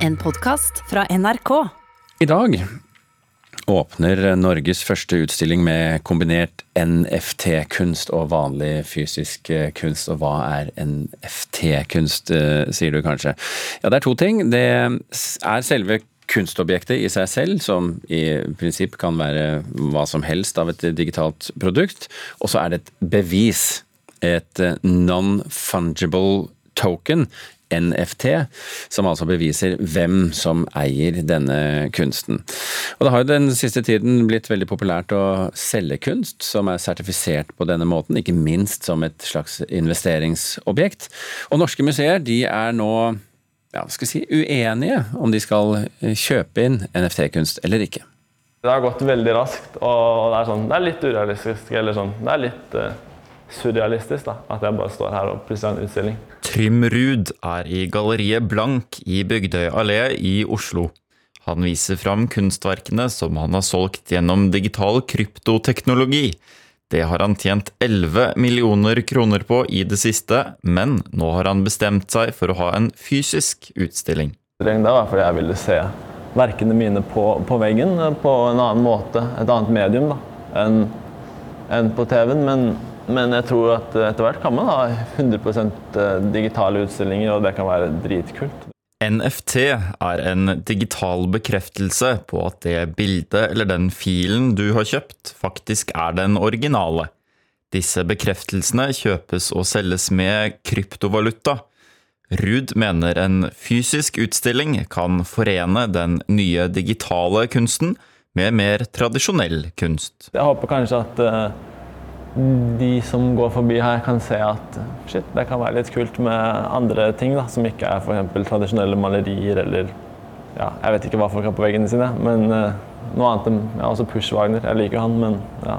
En podkast fra NRK. I dag åpner Norges første utstilling med kombinert NFT-kunst og vanlig fysisk eh, kunst. Og hva er NFT-kunst, eh, sier du kanskje. Ja, det er to ting. Det er selve kunstobjektet i seg selv, som i prinsipp kan være hva som helst av et digitalt produkt. Og så er det et bevis. Et eh, non-fungible token, NFT, som altså beviser hvem som eier denne kunsten. Og Det har jo den siste tiden blitt veldig populært å selge kunst som er sertifisert på denne måten, ikke minst som et slags investeringsobjekt. Og norske museer de er nå ja, skal si, uenige om de skal kjøpe inn NFT-kunst eller ikke. Det har gått veldig raskt, og det er, sånn, det er litt urealistisk. eller sånn, Det er litt uh, surrealistisk da, at jeg bare står her og plutselig har en utstilling. Trym Ruud er i galleriet Blank i Bygdøy allé i Oslo. Han viser fram kunstverkene som han har solgt gjennom digital kryptoteknologi. Det har han tjent 11 millioner kroner på i det siste, men nå har han bestemt seg for å ha en fysisk utstilling. Det var fordi jeg ville se verkene mine på, på veggen på en annen måte, et annet medium da, enn en på TV-en. Men men jeg tror at etter hvert kan man ha 100 eh, digitale utstillinger, og det kan være dritkult. NFT er en digital bekreftelse på at det bildet eller den filen du har kjøpt, faktisk er den originale. Disse bekreftelsene kjøpes og selges med kryptovaluta. Ruud mener en fysisk utstilling kan forene den nye digitale kunsten med mer tradisjonell kunst. Jeg håper kanskje at uh de som går forbi her, kan se at shit, det kan være litt kult med andre ting da, som ikke er f.eks. tradisjonelle malerier eller ja, Jeg vet ikke hva folk har på veggene sine, men uh, noe annet enn ja, også Push-Wagner. Jeg liker han, men ja,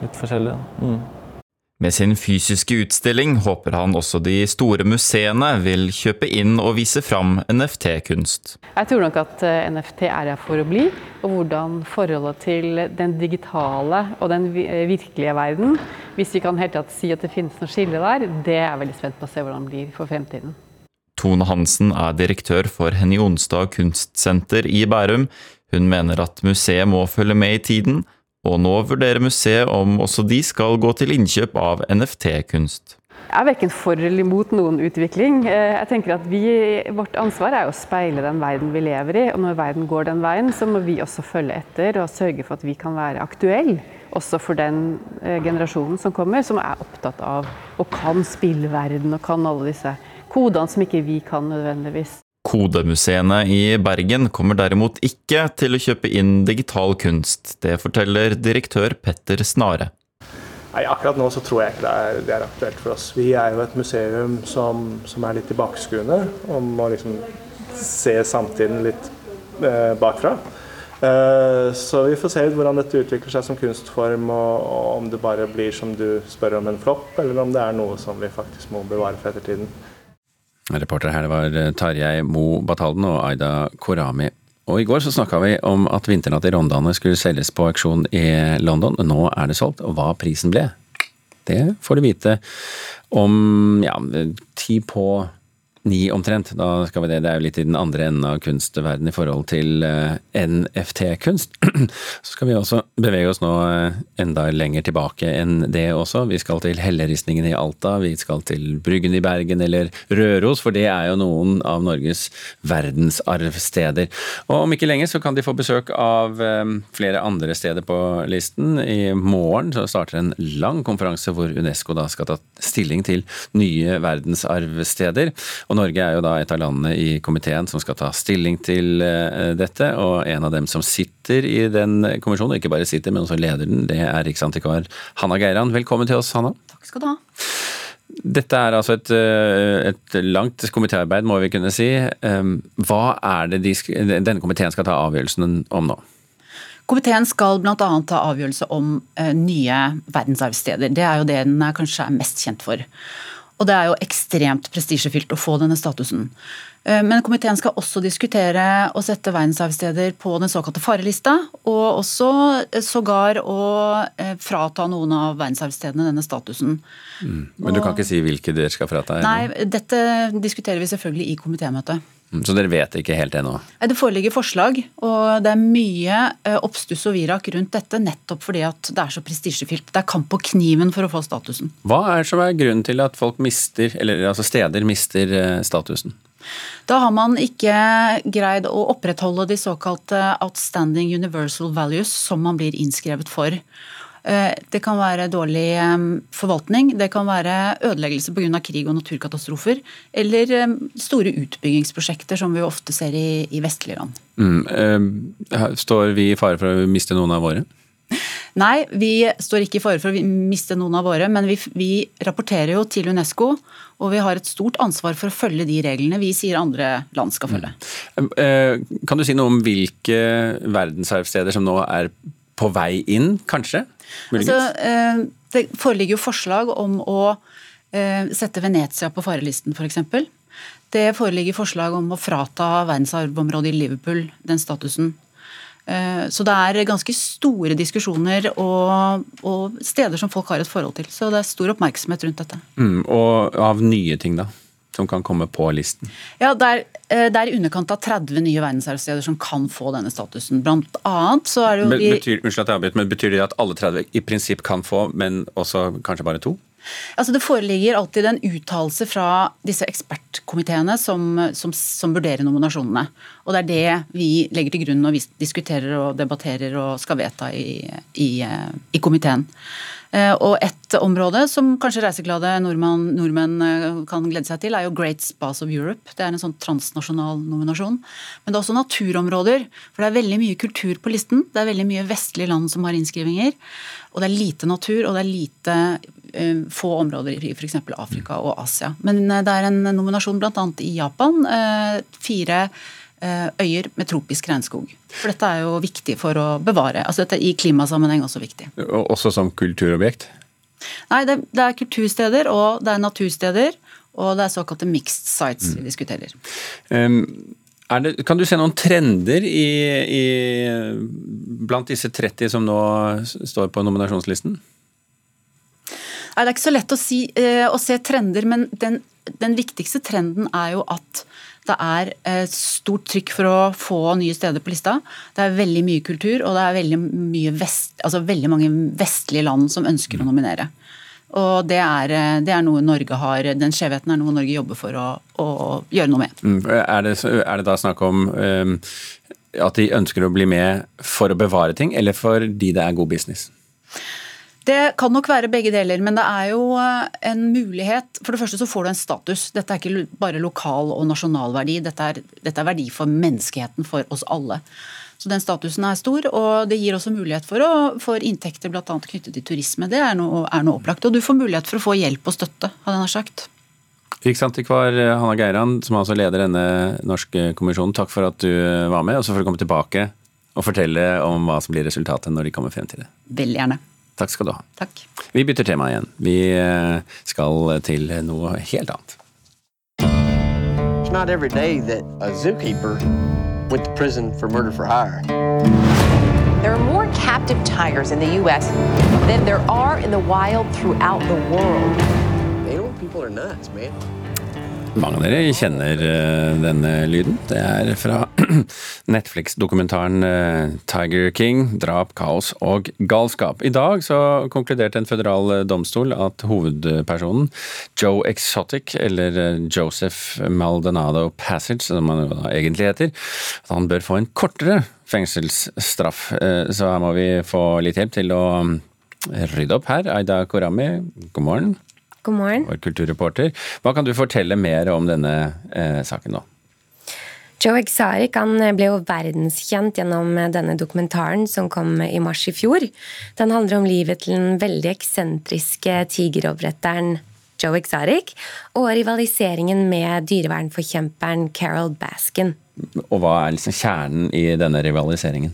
litt forskjellig. Da. Mm. Med sin fysiske utstilling håper han også de store museene vil kjøpe inn og vise fram NFT-kunst. Jeg tror nok at eh, NFT er her for å bli, og hvordan forholdet til den digitale og den eh, virkelige verden, hvis vi kan helt tatt si at det finnes noe skille der, det er jeg veldig spent på å se hvordan det blir for fremtiden. Tone Hansen er direktør for Henny Onsdag kunstsenter i Bærum. Hun mener at museet må følge med i tiden og nå vurderer museet om også de skal gå til innkjøp av NFT-kunst. Jeg er verken for eller imot noen utvikling. Eh, jeg tenker at vi, Vårt ansvar er å speile den verden vi lever i. Og når verden går den veien, så må vi også følge etter og sørge for at vi kan være aktuelle. Også for den eh, generasjonen som kommer, som er opptatt av og kan spillverden og kan alle disse kodene som ikke vi kan nødvendigvis. Kodemuseene i Bergen kommer derimot ikke til å kjøpe inn digital kunst. Det forteller direktør Petter Snare. Nei, Akkurat nå så tror jeg ikke det er, det er aktuelt for oss. Vi er jo et museum som, som er litt tilbakeskuende og må liksom se samtiden litt eh, bakfra. Eh, så vi får se hvordan dette utvikler seg som kunstform, og, og om det bare blir som du spør om en flopp, eller om det er noe som vi faktisk må bevare for ettertiden. Reportere her var eh, Tarjei Mo Batalden og Aida Korami. Og I går så snakka vi om at Vinternatt i Rondane skulle selges på auksjon i London. Nå er det solgt, og hva prisen ble, det får du vite om ja, ti på ni omtrent. Da skal vi det. Det er jo litt i den andre enden av kunstverden i forhold til eh, NFT-kunst. Så skal vi også bevege oss nå uh, enda lenger tilbake enn det også. Vi skal til helleristningen i Alta, vi skal til Bryggen i Bergen eller Røros, for det er jo noen av Norges verdensarvsteder. Og om ikke lenge så kan de få besøk av um, flere andre steder på listen. I morgen så starter en lang konferanse hvor Unesco da skal ta stilling til nye verdensarvsteder. Og Norge er jo da et av landene i komiteen som skal ta stilling til eh, dette. Og en av dem som sitter i den kommisjonen, og ikke bare sitter, men også leder den, det er riksantikvar Hanna Geiran. Velkommen til oss, Hanna. Takk skal du ha. Dette er altså et, eh, et langt komitéarbeid, må vi kunne si. Eh, hva er det de, denne komiteen skal ta avgjørelsen om nå? Komiteen skal bl.a. ta avgjørelse om nye verdensarvsteder. Det er jo det den kanskje er mest kjent for. Og det er jo ekstremt prestisjefylt å få denne statusen. Eh, men komiteen skal også diskutere å sette verdensarvsteder på den såkalte farelista, og også eh, sågar å eh, frata noen av verdensarvstedene denne statusen. Mm. Men du kan ikke si hvilke dere skal frata? Nei, dette diskuterer vi selvfølgelig i komitémøtet. Så dere vet ikke helt ennå? Det foreligger forslag, og det er mye eh, oppstuss og virak rundt dette nettopp fordi at det er så prestisjefylt. Det er kamp på kniven for å få statusen. Hva er som er grunnen til at folk mister, eller altså steder mister eh, statusen? Da har man ikke greid å opprettholde de såkalte outstanding universal values som man blir innskrevet for. Eh, det kan være dårlig forvaltning, det kan være ødeleggelse pga. krig og naturkatastrofer, eller store utbyggingsprosjekter som vi ofte ser i, i vestlige land. Mm, står vi i fare for å miste noen av våre? Nei, vi står ikke i fare for å miste noen av våre, men vi, vi, rapporterer jo til UNESCO. Og vi har et stort ansvar for å følge de reglene vi sier andre land skal følge. Mm. Eh, kan du si noe om hvilke verdensarvsteder som nå er på vei inn, kanskje? Altså, eh, det foreligger jo forslag om å eh, sette Venezia på farelisten, f.eks. Det foreligger forslag om å frata verdensarvområdet i Liverpool den statusen. Eh, så det er ganske store diskusjoner og, og, steder som folk har et forhold til. Så det er stor oppmerksomhet rundt dette. Mm, og av nye ting, da? Som kan komme på listen? Ja, Det er, eh, det er i underkant av 30 nye verdensarvsteder som kan få denne statusen. Blant annet så er det jo de betyr, Unnskyld at jeg avbryter, men betyr det at alle 30 i prinsipp kan få, men også kanskje bare to? Altså Det foreligger alltid en uttalelse fra disse ekspertkomiteene som, som, som, vurderer nominasjonene. Og Det er det vi legger til grunn når vi diskuterer og debatterer og skal vedta i, i, i komiteen. Eh, og et område som kanskje reiseglade nordmenn, nordmenn, eh, kan glede seg til, er jo Great Spas of Europe. Det er en sånn transnasjonal nominasjon. Men det er også naturområder. For det er veldig mye kultur på listen. Det er veldig mye vestlige land som har innskrivinger. Og det er lite natur, og det er lite uh, få områder i f.eks. Afrika og Asia. Men det er en nominasjon bl.a. i Japan. Fire øyer med tropisk regnskog. For dette er jo viktig for å bevare. altså dette er I klimasammenheng også viktig. Også som kulturobjekt? Nei, det, det er kultursteder, og det er natursteder. Og det er såkalte mixed sites mm. vi diskuterer. Um, det, kan du se noen trender i, i, blant disse 30 som nå står på nominasjonslisten? Nei, Det er ikke så lett å, si, uh, å se trender, men den, den, viktigste trenden er jo at det er et stort trykk for å få nye steder på lista. Det er veldig mye kultur, og det er veldig, vest, altså veldig mange vestlige land som ønsker å nominere. Og det er, eh, det er, noe Norge har, Den skjevheten er noe Norge jobber for å, å gjøre noe med. Mm, er det, er det da snakk om um, at de ønsker å bli med for å bevare ting, eller fordi det er god business? Det kan nok være begge deler, men det er jo eh, en mulighet For det første så får du en status. Dette er ikke bare lokal og nasjonal verdi, dette er, dette er verdi for menneskeheten, for oss alle. Så den statusen er stor, og det gir også mulighet for, å, for inntekter bl.a. knyttet til turisme. Det er noe, er noe, opplagt. Og du får mulighet for å få hjelp og støtte, hadde jeg nær sagt. Riksantikvar Hanna Geiran, som altså leder denne norske kommisjonen, takk for at du var med, og så får du komme tilbake og fortelle om hva som blir resultatet når de kommer frem til det. Veldig gjerne. Takk skal du ha. Takk. Vi bytter tema igjen. Vi eh, skal til noe helt annet. It's not every day that a zookeeper went to prison for murder for hire. There are more captive tigers in the U.S. than there are in the wild throughout the world. They know people are nuts, man. Mange av dere kjenner uh, denne lyden. Det er fra Netflix-dokumentaren uh, Tiger King drap, kaos og galskap. I dag så konkluderte en føderal eh, domstol at hovedpersonen Joe Exotic, eller Joseph Maldonado Passage, som han egentlig heter, at han bør få en kortere fengselsstraff. Så her må vi få litt hjelp til å mm, rydde opp her. Aida Korami, god morgen. God morgen. Vår kulturreporter. Hva kan du fortelle mer om denne eh, saken nå? Joe Exarich ble jo verdenskjent gjennom denne dokumentaren som kom i mars i fjor. Den handler om livet til den veldig eksentriske tigeroppretteren Joe Exaric og rivaliseringen med dyrevernforkjemperen Carol Baskin. Og hva er liksom kjernen i denne rivaliseringen?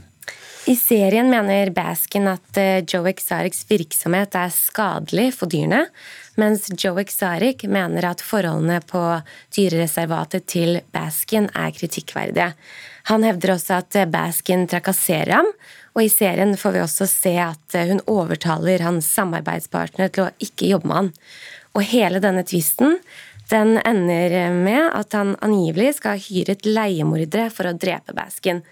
I serien mener Baskin at eh, Joe Exarics virksomhet er skadelig for dyrene, mens Joe Exaric mener at forholdene på dyrereservatet til Baskin er kritikkverdige. Han hevder også at Baskin trakasserer ham, og i serien får vi også se at hun overtaler hans samarbeidspartner til å ikke jobbe med han. Og hele denne tvisten Den ender med at han angivelig skal ha hyret leiemordere for å drepe Baskin.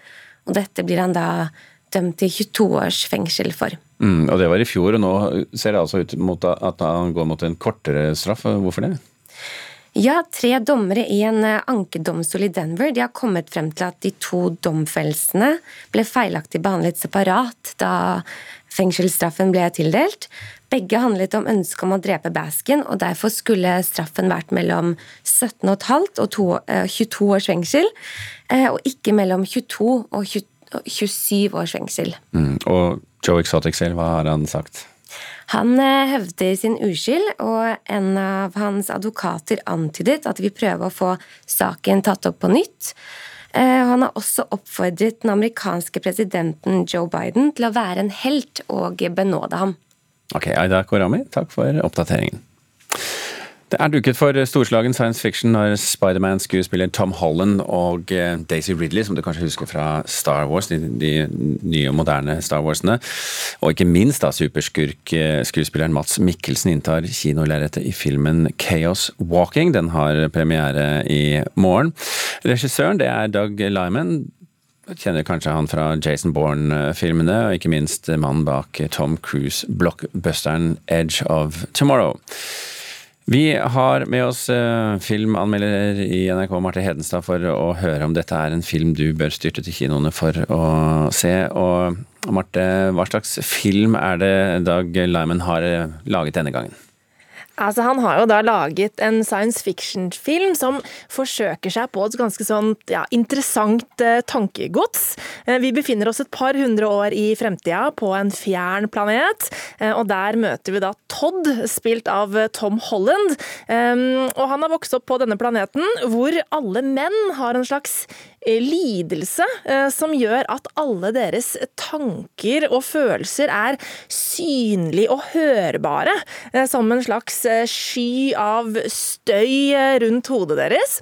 Og dette blir han da dømt til 22 års fengsel for. Mm, og det var i fjor, og nå ser det altså ut mot at han går mot en kortere straff. Hvorfor det? Ja, tre dommere i en eh, ankedomstol i Denver de har kommet frem til at de to domfellelsene ble feilaktig behandlet separat da fengselsstraffen ble tildelt. Begge handlet om ønsket om å drepe Baskin, og derfor skulle straffen vært mellom 17,5 og 22 eh, års fengsel, eh, og ikke mellom 22 og 27 års fengsel. Mm, og Joe Exotic selv, hva har han sagt? Han eh, hevder sin uskyld, og en av hans advokater antydet at de vil prøve å få saken tatt opp på nytt. Eh, han har også oppfordret den amerikanske presidenten Joe Biden til å være en helt og benåde ham. Ok, Aida Korami, takk for oppdateringen. Det er duket for storslagen science fiction når Spiderman-skuespiller Tom Holland og eh, Daisy Ridley, som du kanskje husker fra Star Wars, de, de nye og moderne Star Warsene, og ikke minst da superskurk-skuespilleren Mats Mikkelsen inntar kinolerretet i filmen Chaos Walking. Den har premiere i morgen. Regissøren det er Doug Lyman. Kjenner kanskje han fra Jason Bourne-filmene, og ikke minst mannen bak Tom Cruise-blockbusteren Edge of Tomorrow. Vi har med oss eh, filmanmelder i NRK Marte Hedenstad for å høre om dette er en film du bør styrte til kinoene for å se. Og Marte, hva slags film er det Dag Lyman har eh, laget denne gangen? Altså, han har jo da laget en science fiction-film som forsøker seg på et ganske sånn ja, interessant eh, tankegods. Eh, vi befinner oss et par hundre år i fremtida, på en fjern planet. Eh, og der møter vi da Todd, spilt av eh, Tom Holland. Eh, og han har vokst opp på denne planeten, hvor alle menn har en slags lidelse eh, som gjør at alle deres tanker og følelser er synlige og hørbare, eh, som en slags sky av støy rundt hodet deres.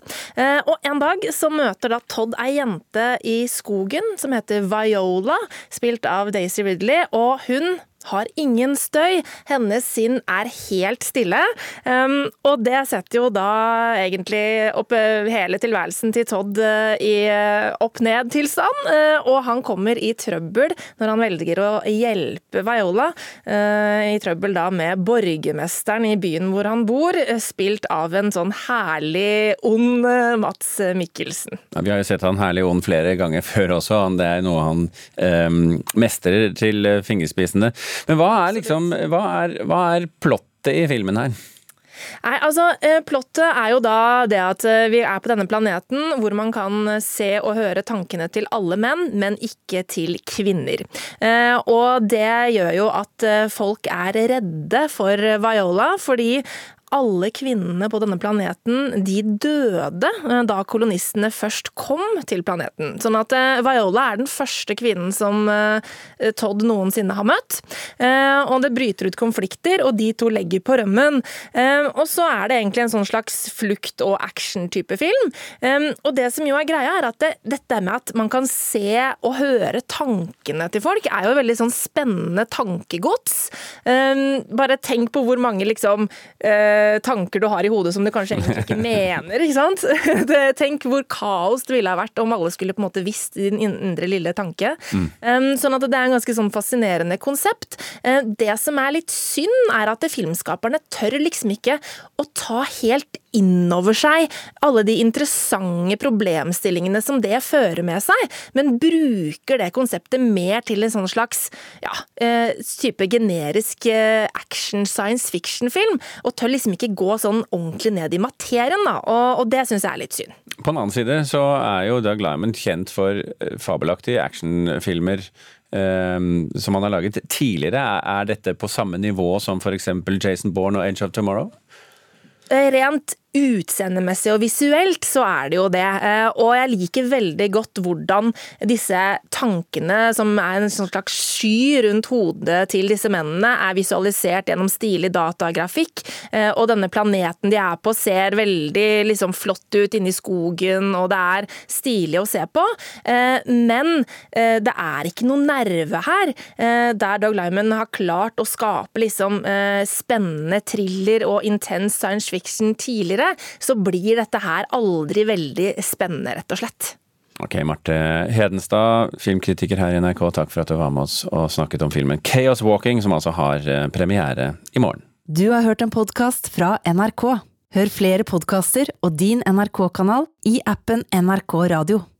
Og en dag så møter da Todd ei jente i skogen som heter Viola, spilt av Daisy Ridley, og hun har ingen støy. Hennes sinn er helt stille. Um, og det setter jo da egentlig opp uh, hele tilværelsen til Todd uh, i uh, opp-ned-tilstand. og han kommer i trøbbel når han velger å hjelpe Viola. I trøbbel da med borgermesteren i byen hvor han bor, spilt av en sånn herlig ond Mats Mikkelsen. Ja, vi har jo sett han herlig ond flere ganger før også. Det er noe han um, mestrer til fingerspissene. Men hva er liksom Hva er, hva er plottet i filmen her? Nei, altså, eh, Plottet er jo da det at eh, vi er på denne planeten hvor man kan se og høre tankene til alle menn, men ikke til kvinner. Eh, og det gjør jo at folk er redde for Viola, fordi alle kvinnene på denne planeten de døde eh, da kolonistene først kom til planeten. Sånn at eh, Viola er den første kvinnen som eh, Todd noensinne har møtt. Og det bryter ut konflikter, og de to legger på rømmen. Og så er det egentlig en sånn slags flukt- og action-type film. Og det som jo er greia, er at det, dette med at man kan se og høre tankene til folk, er jo veldig sånn spennende tankegods. Bare tenk på hvor mange liksom tanker du har i hodet som du kanskje egentlig ikke mener. ikke sant? tenk hvor kaos det ville ha vært om alle skulle på en måte visst din indre lille tanke. Mm. Sånn at det er en ganske sånn fascinerende konsept. Uh, det som er litt synd, er at filmskaperne tør liksom ikke å ta helt inn over seg alle de interessante problemstillingene som det fører med seg, men bruker det konseptet mer til en sånn slags ja, uh, type generisk uh, action science fiction-film, og tør liksom ikke gå sånn ordentlig ned i materien, da, og, og det syns jeg er litt synd. På den annen side så er jo Doug Lyman kjent for eh, fabelaktige actionfilmer. Som han har laget tidligere. Er dette på samme nivå som f.eks. Jason Bourne og Age of Tomorrow? Rent utseendemessig og visuelt så er det jo det. Eh, og jeg liker veldig godt hvordan disse tankene, som er en sånn slags sky rundt hodet til disse mennene, er visualisert gjennom stilig datagrafikk. Eh, og denne planeten de er på ser veldig liksom, flott ut inni skogen, og det er stilig å se på. Eh, men det er ikke noe nerve her, der Doug Lyman har klart å skape liksom spennende thriller og intens science fiction tidligere skuespillere, så blir dette her aldri veldig spennende, rett og slett. Ok, Marte Hedenstad, filmkritiker her i NRK, takk for at du var med oss og snakket om filmen Chaos Walking, som altså har eh, premiere i morgen. Du har hørt en podkast fra NRK. Hør flere podkaster og din NRK-kanal i appen NRK Radio.